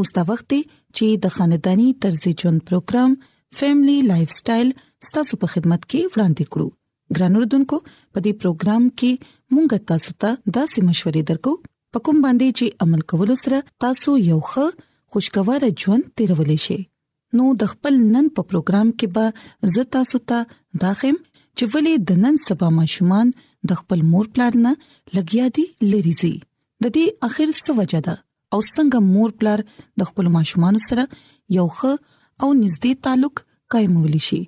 اوس دا وخت دی چې د خاندانی طرز ژوند پروګرام فیملی لایف سټایل ستاسو په خدمت کې وړاندې کړو ګران اردوونکو په دې پروګرام کې مونږ تاسو ته داسې مشورې درکو په کوم باندې چې عمل کول سره تاسو یو ښه خوشگوار ژوند تیرولې شئ نو د خپل نن په پروګرام کې به زه تاسو ته دا خم چې ولې د نن سبا ماشومان د خپل مور پلار نه لګیا دي لری زی د دې اخر څه وجه ده او څنګه مور پلار د خپل ماشومان سره یو ښه او نږدې تعلق قائمول شي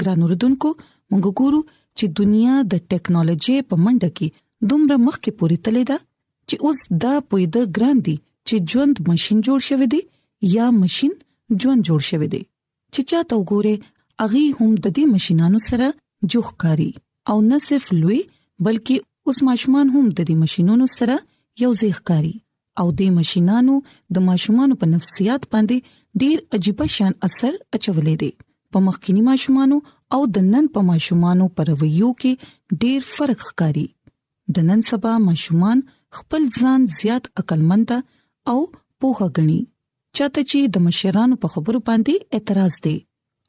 ګران اوردونکو موږ ګورو چې دنیا د ټکنالوژي په منډه کې دومره مخکې پوري تللې ده چې اوس دا پویډ ګران دي چې ژوند ماشين جوړ شوی دی یا ماشين ژوند جوړ شوی دی چې چاته وګوره اغي هم د دې ماشينانو سره جوخکاری او نه صرف لوی بلکې اوس ماشومان هم د دې ماشينونو سره یو ځای ښکاری او د ماشينانو د ماشومانو په نفسيات باندې ډېر عجيب شان اثر اچولې دي په مخکینی ماشومانو او د نن په ماشومانو پرويو کې ډېر فرق ښکاري د نن سبا ماشومان خپل ځان زیات عقلمند او پوه غني چاته چې د مشرانو په خبرو باندې اعتراض دی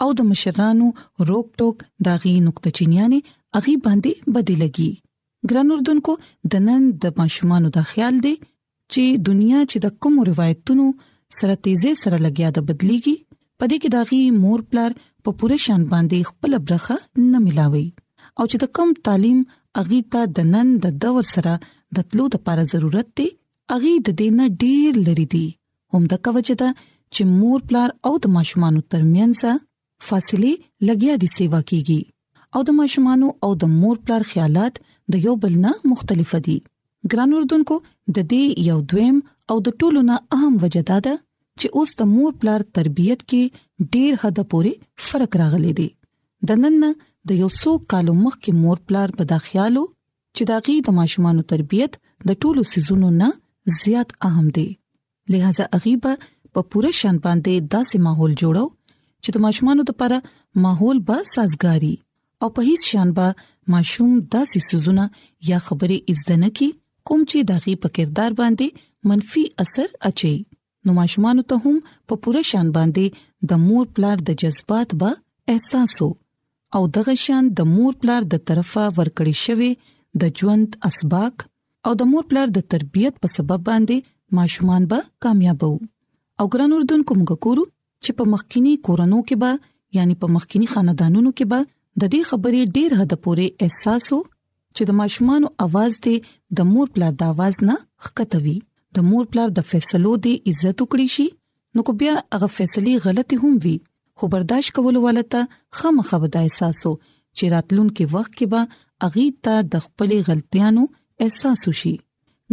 او د مشرانو روک ټوک داغي نقطه چینیانه اغي باندې بدلږي ګران اردوونکو د نن د ماشومان د خیال دی چې دنیا چې د کوم روایتونو سره تیزه سره لګیا د بدليږي پدې کې داغي مور پلار په پوره شان باندې خپل برخه نه ملاوي او چې د کم تعلیم اغي ته د نن د دور سره د تلو د لپاره ضرورت دی اغي د دینه ډیر لري دي هم د کوجه ده چې مور پلار او د ماشومان ترمنځ فاصله لګیا دي سیوا کیږي او د ماشومانو او د مور پلار خیالات د یو بل نه مختلف دي ګران اردوونکو د دې یو دویم او د ټولو نه اهم وجه دا ده چې اوس د مور پلار تربيت کې ډېر حد پورې فرق راغلی دی د نن نه د یو څو کالو مخکې مور پلار په دا خیالو چې داغي د ماشومانو تربيت د ټولو سيزونو نه زیات اهم دی لہذا هغه به په پوره شان باندې داسې ماحول جوړو چې د ماشومان لپاره ماحول به سازګاری او په هیڅ شان به ماشوم داسې سوزونه یا خبرې ازدنه کی کوم چې داغي په کردار باندې منفي اثر اچي نو ماشومان ته هم په پوره شان باندې د مور پلار د جذبات به احساسو او دغه شان د مور پلار د طرفه ورکړې شوی د ژوند اسباق او د مور پلار د تربيت په سبب باندې ماشومان به کامیاب وو او ګران اردن کومګ کورو چې په مخکینی کورنو کې به یعنی په مخکینی خاندانونو کې به د دې خبرې ډیر حد پورې احساس وو چې د ماشومان اواز دې د مور پلار د اواز نه خکتوي د مور پلار د فیصلو دې عزت وکړي شي نو کو بیا هغه فیصله غلطه هم وي خو برداشت کول ولته خامخا به دا احساسو چې راتلونکي وخت کې به اغي ته د خپل غلطیانو احساس وشي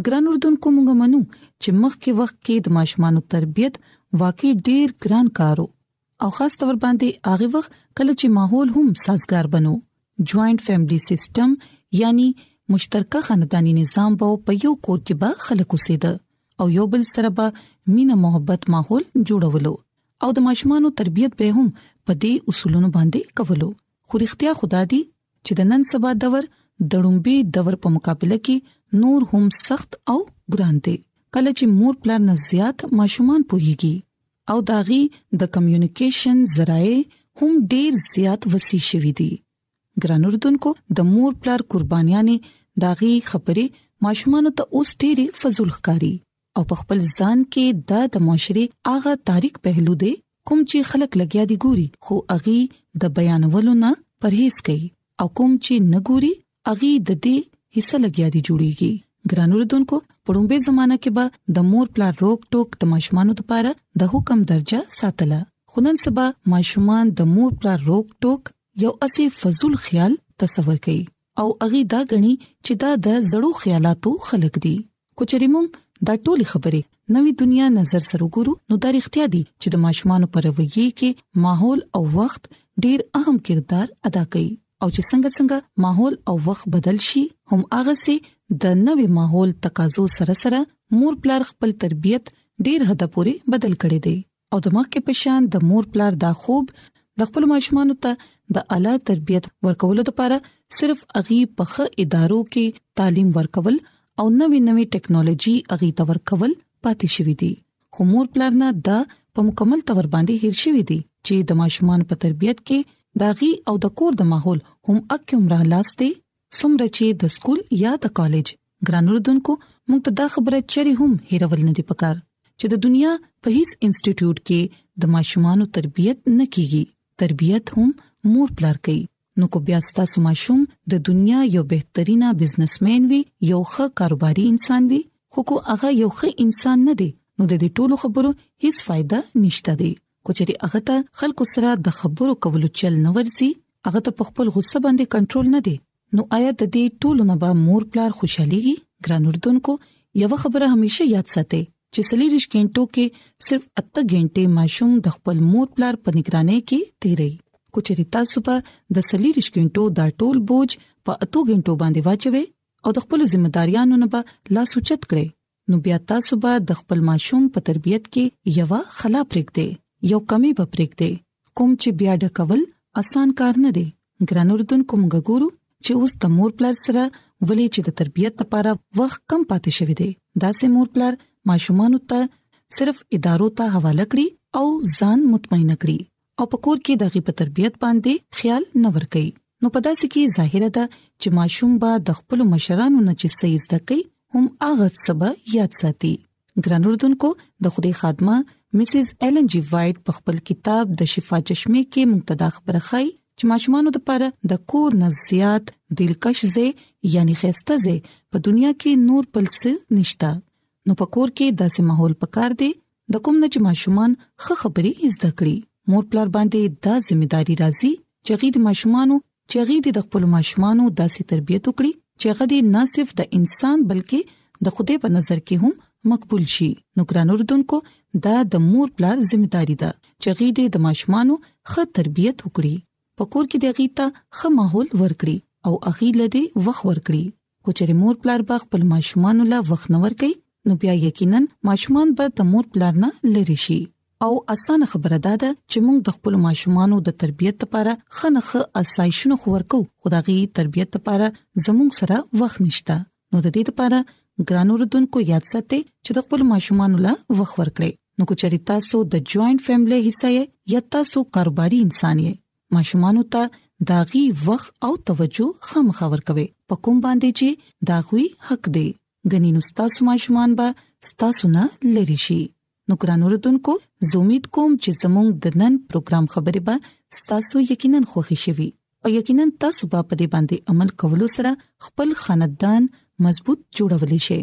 ګران اردوونکو موږ منو چې مخکې وخت کې د ماشومانو تربيت واقعي ډیر ګران کارو او خاص تور باندې هغه وخت کله چې ماحول هم سازگار بنو جوائنټ فیملی سیستم یعنی مشترکه خاندانی نظام به په یو کور کې به خلک اوسېد او یو بل سره به مینه محبت ماحول جوړولو او د ماشومان تربيت به هم په دې اصولونو باندې کولو خو اړتیا خدا دی چې د نن سبا دور دړومبي دور په مقابله کې نور هم سخت او ګران دي کله چې مور پلان نه زیات ماشومان پوهیږي او داغي د کمیونیکیشن ذرایع هم ډیر زیات وسیع شوې دي ګران اردوونکو د مور پلار قربانيانې داغي خبرې ماشومان ته اوس ډېری فزول ښکاری او په خپل ځان کې دا د معاشري هغه تاریخ پهلو دی کوم چې خلک لګیا دي ګوري خو اغي د بیانولو نه پرهیز کوي او کوم چې نه ګوري اغي د دې حصہ لګیا دي جوړيږي ګران اوردونکو پړومبه زمانہ کې به د مور پلا روک ټوک د ماشومان لپاره د حکم درجه ساتله خنن سبا ماشومان د مور پلا روک ټوک یو اسی فزول خیال تصور کوي او اغي دا غني چې دا د زړو خیالاتو خلق دي کچري مونږ دا ټولي خبرې نوې دنیا نظر سره وګورو نو دا اړتیا دي چې د ماشومان پر ویي کې ماحول او وخت ډیر اهم کردار ادا کوي او چې څنګه څنګه ماحول او وخت بدل شي هم هغه سي د نوې ماحول تقاضو سره سره مور پلار خپل تربيت ډیر حد پورې بدل کړي دي او د مخکې په شان د مور پلار دا خوب د خپل ماشومان ته د اعلی تربيت ورکولو لپاره صرف اغي پخه ادارو کې تعلیم ورکول او نوې نوې ټکنالوژي اغي تور کول پاتې شوې دي خو مور پلار نه دا په مکمل تور باندې هیر شوې دي چې د ماشومان په تربيت کې داغي او د کور د ماحول هم اکه عمره لاس دی څومره چې د سکول یا د کالج ګران اردوونکو موږ ته دا خبره چری هم هیرول نه دی پکار چې د دنیا په هیڅ انسټیټیوټ کې د ماشومان تربیت نه کیږي تربیت هم مور پلار کوي نو کو بیا ستاسو ماشوم د دنیا یو بهترینه بزنسمن وي یو ښه کاروباري انسان وي خو کو هغه یو ښه انسان نه دی نو د دې ټولو خبرو هیڅ فائدہ نشته دی کچري هغه ته خلکو سره د خبرو کولو چل نه ورزي هغه ته په خپل غصه باندې کنټرول نه دی نو آیا د دې ټولو نه به مور پلار خوشاليږي ګران اردوونکو یو خبره همیشه یاد ساتئ چې سلیریش کینټو کې صرف 8 غنټه ماشوم د خپل مور پلار په نگرانۍ کې تیري کوچري تاسو په د سلیریش کینټو دا ټول بوج په 8 غنټو باندې واچوي او د خپل ځمېداریانو نه به لاس اوچت کړئ نو بیا تاسو به د خپل ماشوم په تربيت کې یو خلا پرېږدي یو کمی به پرېږدي کوم چې بیا ډکول اسان کار نه دی ګران اردن کوم غګورو چې اوس د مور پلار سره ولې چې د تربيت لپاره وخت کم پاتې شوی دی دا سه مور پلار ماشومان ته صرف ادارو ته حواله کړی او ځان مطمئن کړی او په کور کې د غي په تربيت باندې خیال نه ور کوي نو په داسې کې ظاهره ده چې ماشوم به د خپل مشرانو نه چې سې زده کوي هم هغه سبا یاد ساتي ګران اردوونکو د خوده خادمه مسز ایلن جی وایټ په خپل کتاب د شفا چشمه کې مقتدا خبره خای چې ماشومان د پاره د کور نه زیات دلکش زه یعنی خسته زه په دنیا کې نور پلس نشتا نو په کور کې داسې ماحول پکار دی د کوم نه چې ماشومان ښه خبرې زده کړي مور پلار باندې دا ځمېداري راځي چې غي د ماشومانو چې غي د خپل ماشومانو داسې تربيت وکړي چې غدي نه صرف د انسان بلکې د خوده په نظر کې هم مقبول شي نو ګران اردوونکو دا د مور پلار ځمېداري ده چې غي د ماشومانو ښه تربيت وکړي پکور کې د غي ته ښه ماحول ورکړي او اغي لدی وخت ورکړي خو چې مور پلار به خپل ماشومان له وخت نور کوي نو بیا یقینا ماشومان به د مور پلار نه لری شي او اسانه خبره ده چې موږ د خپل ماشومان د تربيت لپاره خنخ اسایشونه خورکو خدایي تربيت لپاره زموږ سره وخت نشته نو د دې لپاره ګران اوردونکو یاد ساتئ چې د خپل ماشومان له وخت ورکړئ نو کو چریتا سو د جوائنټ فیملی حصہ یا تاسو کاروباري انسان یې ماشومان ته داغي وخت او توجه خامخا ورکوي په کوم باندې چې داغوي حق دی غني نو تاسو ماشومان به تاسو نه لری شي نو ګران اوردونکو زه امید کوم چې زموږ د نن پروګرام خبرې به تاسو یقینا خوښی شي او یقینا تاسو به په دې باندې عمل کولو سره خپل خاندان مضبوط جوړولی شئ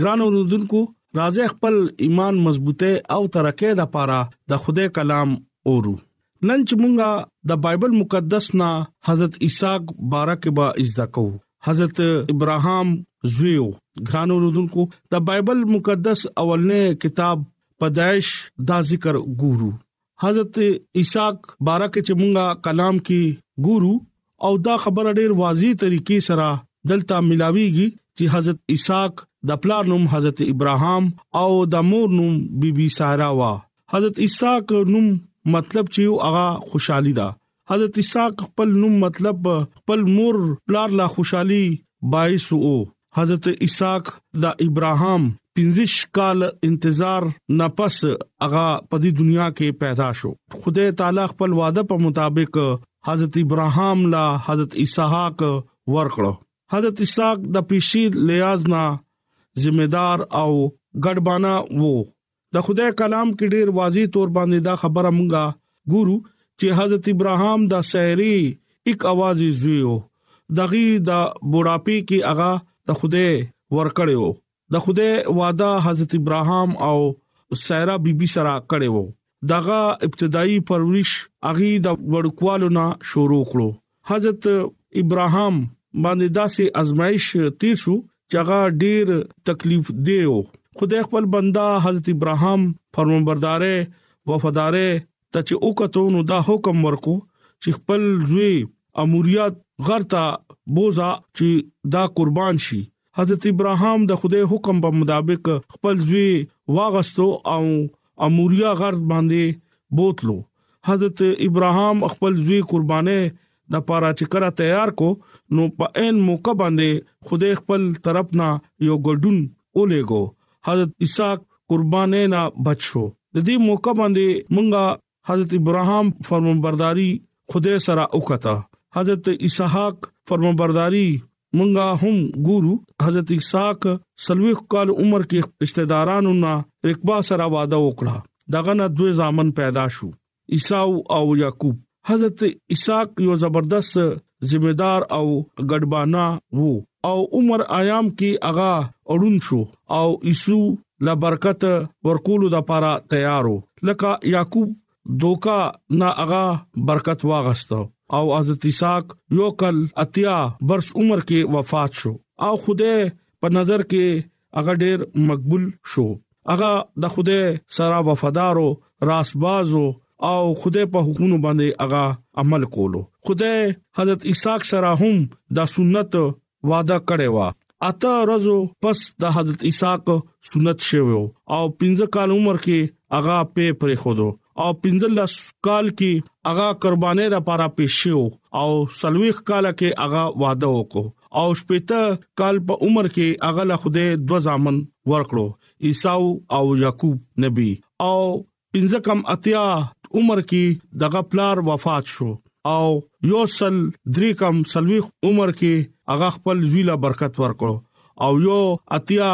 ګران اوردونکو راځي خپل ایمان مضبوطه او ترقه د پاره د خدای کلام اورو نن چې مونږه د بایبل مقدس نا حضرت عیسی بارک با ازدا کو حضرت ابراهام زویو ګران اوردونکو د بایبل مقدس اولنې کتاب پدایش دا ذکر ګورو حضرت اسحاق بارکه چې مونږه کلام کې ګورو او دا خبره ډیر واضح طریقې سره دلته ملاويږي چې حضرت اسحاق د پلار نوم حضرت ابراهام او د مور نوم بيبي ساره وا حضرت اسحاق نوم مطلب چې هغه خوشحالي ده حضرت اسحاق خپل نوم مطلب خپل مور پلار لا خوشحالي باعث وو حضرت اسحاق دا ابراهام 15 کال انتظار نه پس هغه په دې دنیا کې پیدا شو خدای تعالی خپل وعده په مطابق حضرت ابراهام لا حضرت اسحاق ورکړو حضرت اسحاق د پیشي لیاز نه ذمہ دار او ګډبانا وو د خدای کلام کې ډیر واضح تور باندې دا خبره مونږه ګورو چې حضرت ابراهام د سحری یک आवाज زویو دغه د بوډاپی کې هغه د خدای ورکړیو د خدای وعده حضرت ابراهام او سحرا بیبي سره کړیو دغه ابتدایي پرورش اغي د وړکوالو نه شروع کړو حضرت ابراهام باندې داسې ازمایش تیر شو چې هغه ډیر تکلیف دیو خدای خپل بندا حضرت ابراهام فرمانبردارې وفادارې ته چې او کتو نو دا حکم ورکو چې خپل زوی اموریات غرتا بوزا چې دا قربان شي حضرت ابراهام د خدای حکم په مطابق خپل ځوی واغستو او اموریا غرض باندې بوتلو حضرت ابراهام خپل ځوی قربانه د پاره چې کرا تیار کو نو په عین موقع باندې خدای خپل طرف نه یو ګډون اولېګو حضرت اسحاق قربانه نه بچو د دې موقع باندې مونږه حضرت ابراهام فرمانبرداري خدای سره وکړه حضرت اسحاق فرمانبرداري مونږه هم ګورو حضرت اسحاق سلوخ کال عمر کې رشتہ دارانو نه رکبا سره واده وکړه دغه نه دوه ځامن پیدا شو عیسی او یعقوب حضرت اسحاق یو زبردست ذمہ دار او ګډبانا وو او عمر ایام کې اغا اړون شو او ایسو لا برکت ورکول د پاره تیارو لکه یعقوب دوکا نا اغا برکت واغستو او حضرت اسحاق یو کل اتیا برس عمر کې وفات شو او خوده په نظر کې هغه ډیر مقبول شو هغه د خوده سره وفادارو راسبازو او خوده په حکومت باندې هغه عمل کولو خوده حضرت اسحاق سره هم دا سنت وعده کړې و اته ورځو پس د حضرت اسحاق سنت شوو او 15 کال عمر کې اغا په پرې خودو او 15 کال کې اغا قربانې را پارا پېښو او سلويخ کال کې اغا واده وکړو او شپېته کال په عمر کې هغه له خوده دو ځامن ورکړو عیسی او یعقوب نبی او پنځه کم اتیا عمر کې دغه پلار وفات شو او یو سل درې کم سلويخ عمر کې هغه خپل ویلا برکت ورکړو او یو اتیا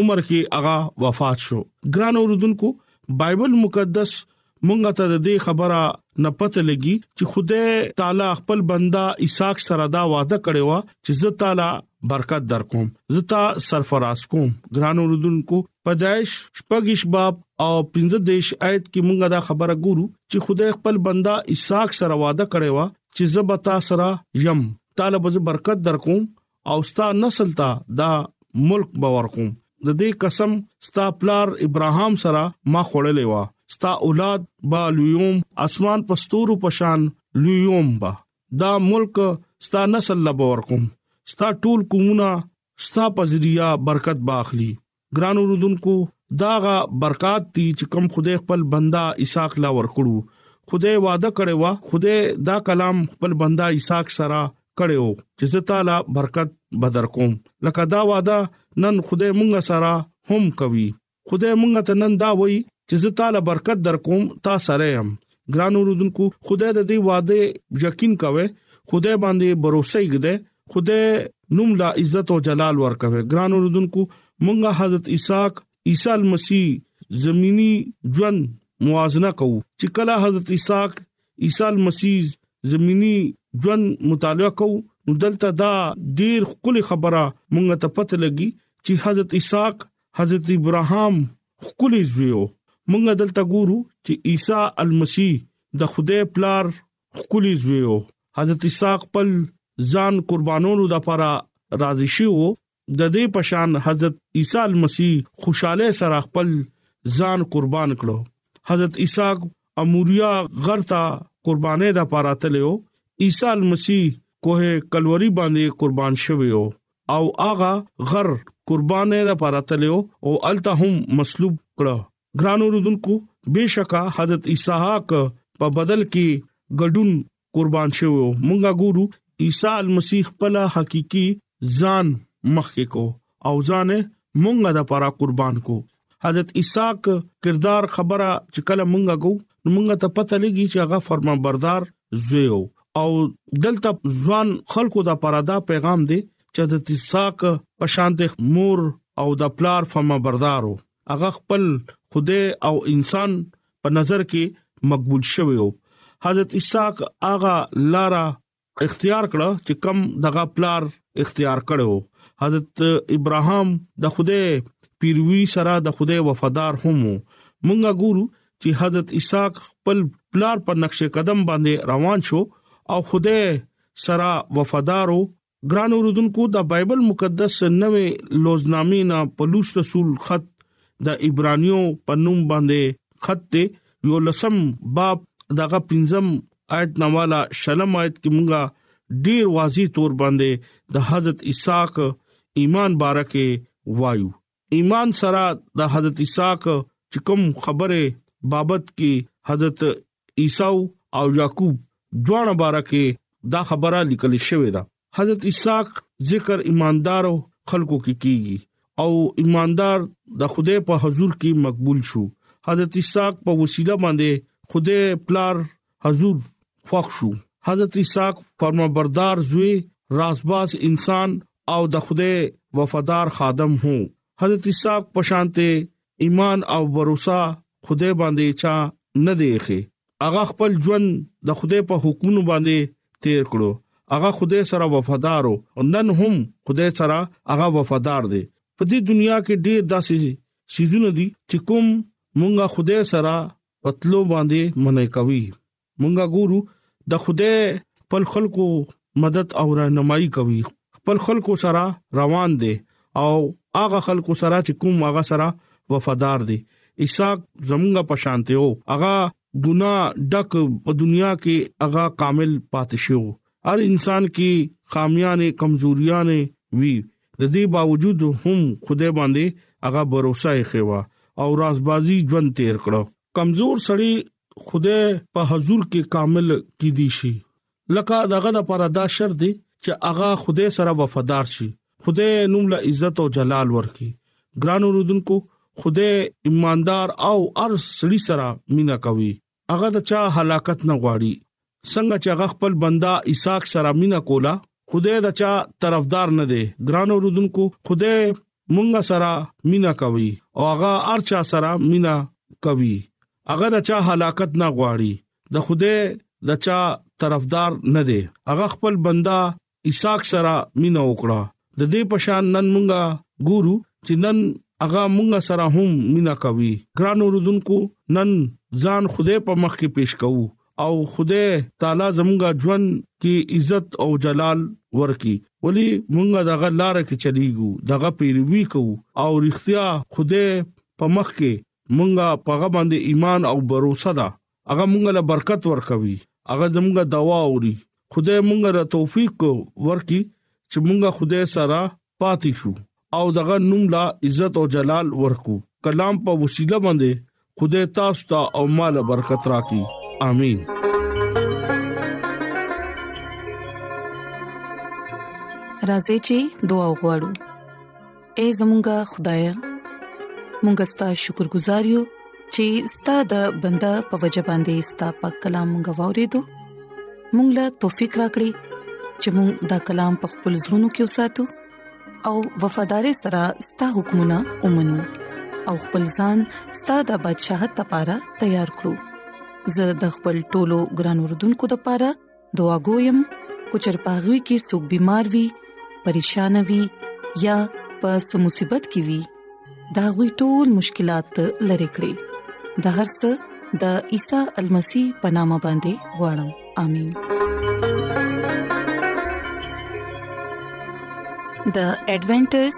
عمر کې هغه وفات شو ګران اوردونکو بایبل مقدس مونږ ته د دې خبره نه پته لګي چې خدای تعالی خپل بندا اسحاق سره دا وعده کړی و چې زه تعالی برکت در کوم زتا سرفراز کوم ګران اوردونکو پدایش شپږش باب او 15 دیش آیت کې مونږه دا خبره ګورو چې خدای خپل بندا اسحاق سره وعده کړی و چې زبتا سره يم طالب ز برکت در کوم او ستا نسل ته دا ملک باور کوم د دې قسم ستا پلار ابراهام سره ما خړلې وا ستا اولاد با لیوم اسمان پستورو پشان لیوم با دا ملک ستا نسل لبور کوم ستا ټول کومونه ستا پزریا برکت باخلی ګران اوردونکو داغه برکات دي چې کوم خدای خپل بندا اسحاق لا ورکړو خدای وعده کړی و خدای دا کلام خپل بندا اسحاق سره کړو چې زه تعالی برکت بدر کوم لکه دا وعده نن خدای مونږ سره هم کوي خدای مونږ ته نن دا وایي چې زه تعالی برکت در کوم تا سره يم ګران اوردونکو خدای د دې وعده یقین کوي خدای باندې باور وسه یې خدای نوم لا عزت او جلال ورکوي ګران اوردونکو مونږه حضرت اسحاق عیسی مسیح زمینی ژوند موازنه کوو چې کله حضرت اسحاق عیسی مسیح زمینی ژوند مطالعه کوو نو دلته دا ډیر خپل خبره مونږ ته پته لګي چې حضرت اسحاق حضرت ابراهام خپل زویو مونږ دلته ګورو چې عیسی المسیح د خدای پلار خولي زویو حضرت عیسی خپل ځان قربانولو د لپاره راضي شو د دې پشان حضرت عیسی مسیح خوشاله سره خپل ځان قربان کړو حضرت عیسی اموریا غرتا قربانې د لپاره تلو عیسی مسیح کوه کلوري باندې قربان شویو او هغه غر قربانې د لپاره تلو او الته هم مصلوب کړو ګران اوردونکو بشکا حضرت اسحاق په بدل کې ګډون قربان شوو مونږه ګورو عیسی المسیح خپل حقيقي ځان مخکې کو او ځان مونږه د پاره قربان کو حضرت اسحاق کردار خبره چې کله مونږه کو مونږه ته پته لګي چې هغه فرمان بردار زوی او دلته ځوان خلکو د پاره دا پیغام دی چې د تساک پشانت مور او د پلار فرما بردارو هغه خپل خدای او انسان په نظر کې مقبول شوی وو حضرت اسحاق هغه لارا اختیار کړه چې کم دغه پلار اختیار کړو حضرت ابراهام د خوده پیروي سره د خوده وفادار هم مونږه ګورو چې حضرت اسحاق خپل پلار په نقش قدم باندې روان شو او خوده سره وفادارو ګران اوردونکو د بایبل مقدس نوې لوزنامې نه پلوص رسول خط د عبرانيو په نوم باندې خط ته یو لسم باب دغه پنځم آیت نواله شلم آیت کې مونږه ډیر واضح تور باندې د حضرت اسحاق ایمان بارکه وایو ایمان سره د حضرت اسحاق چې کوم خبره بابت کې حضرت عیسی او یعقوب دوه بارکه دا خبره لیکل شوې ده حضرت اسحاق ذکر ایماندارو خلکو کې کیږي او ایماندار د خوده په حضور کې مقبول شو حضرت اسحاق په وسیله باندې خوده پلار حضور خوښ شو حضرت اسحاق فرمانبردار زوی رازباز انسان او د خوده وفادار خادم هو حضرت اسحاق پشانته ایمان او باور خوده باندې چا نه دی ښه هغه خپل ژوند د خوده په حکمونو باندې تیر کړو هغه خوده سره وفادار او نن هم خوده سره هغه وفادار دی په دې دنیا کې ډېر داسې سيزونه دي چې کوم مونږه خوده سره په تلو باندې منع کوي مونږه ګورو د خوده خپل خلکو مدد او راهنمایي کوي خپل خلکو سره روان دي او هغه خلکو سره چې کوم هغه سره وفادار دي عیسی زمونږه په شانته او هغه ګنا ډک په دنیا کې هغه کامل پاتې شو هر انسان کې خامیانه کمزوریانه وی د دې باوجود هم خدای باندې هغه باور ایښی و او رازبازي ژوند تیر کړو کمزور سړی خدای په حضور کې کامل کې دي شي لکه دغه د پر ادا شر دي چې هغه خدای سره وفادار شي خدای نوم له عزت او جلال ورکي ګران اوردونکو خدای ایماندار او ارز سړي سره مینا کوي هغه د چا هلاکت نه غواړي څنګه چې هغه خپل بندا عیساق سره مینا کولا خدای د چا طرفدار نه دی ګران اوردونکو خدای مونږه سره مینا کوي او هغه ارچا سره مینا کوي هغه د چا هلاکت نه غواړي د خدای د چا طرفدار نه دی هغه خپل بندا اسحاق سره مینا وکړه د دې پشان نن مونږه ګورو چې نن هغه مونږه سره هم مینا کوي ګران اوردونکو نن ځان خوده په مخ کې پیش کوو او خوده تعالی زمونږه ژوند کې عزت او جلال ورکي ولی مونږه دغه لار کې چلیګو دغه پیروي کوو او رښتیا خوده په مخ کې مونږه پغه باندې ایمان او باور ده هغه مونږ له برکت ورکوي هغه زموږ دوا اوري خدای مونږ را توفیق ورکي چې مونږ خدای سره پاتې شو او دغه نوم لا عزت او جلال ورکو کلام په وسیله باندې خدای تاسو ته او مال برکت راکړي امين راځي چې دعا وغوړو اے زمونږه خدای مونږ ستاسو شکر گزار یو چې ستاسو د بندا په وجبان دي ستاسو په کلام مونږ وورېدو مونږ لا توفيق راکړي چې مونږ دا کلام په خپل زړونو کې وساتو او وفادار سره ستاسو حکمونه ومنو او خپل ځان ستاسو د بدشاهت لپاره تیار کړو زه د خپل ټولو ګران وردونکو لپاره دعا ګویم کو چر پاغوي کې سګ بيمار وي پریشان وي یا په سمصيبت کې وي دا غوي ټول مشکلات لری کړی د هر څه د عیسی المسی پنامه باندې وړم امين د ایڈونچر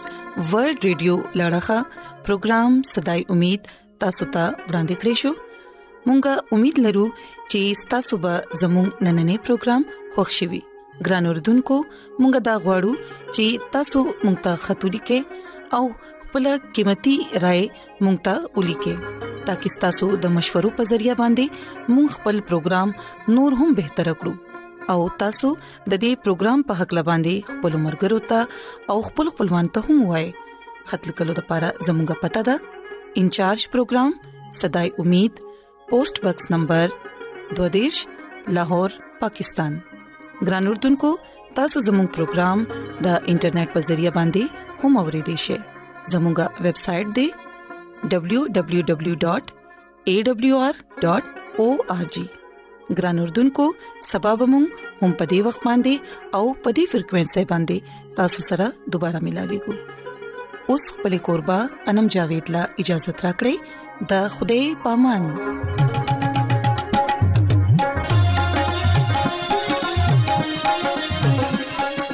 ورلد رادیو لړغا پروگرام صداي امید تاسو ته ورانده کړی شو مونږه امید لرو چې تاسو به زموږ نننې پروګرام خوښیوي ګران اردوونکو مونږه دا غواړو چې تاسو مونږ ته خاطري کې او خپل قیمتي رائے مونږ ته ولي کې ترڅو تاسو د مشورو په ذریعہ باندې مونږ خپل پروګرام نور هم بهتر کړو او تاسو د دې پروګرام په حق لباندي خپل مرګرو ته او خپل خپلوان ته هم وایي خپل کلو د پاره زموږه پته ده انچارج پروگرام صداي امید پوسټ باکس نمبر 22 لاهور پاکستان ګران اردوونکو تاسو زموږ پروگرام د انټرنیټ په ذریعہ باندې هم اوريدي شئ زموږه ویب سټ د www.awr.org awr.org ګران اردوونکو سبب مون هم پدی وخت باندې او پدی فریکوينسي باندې تاسو سره دوپاره ملاوي کو اوس خپل قربا انم جاوید لا اجازه ترا کړی د خوده پامان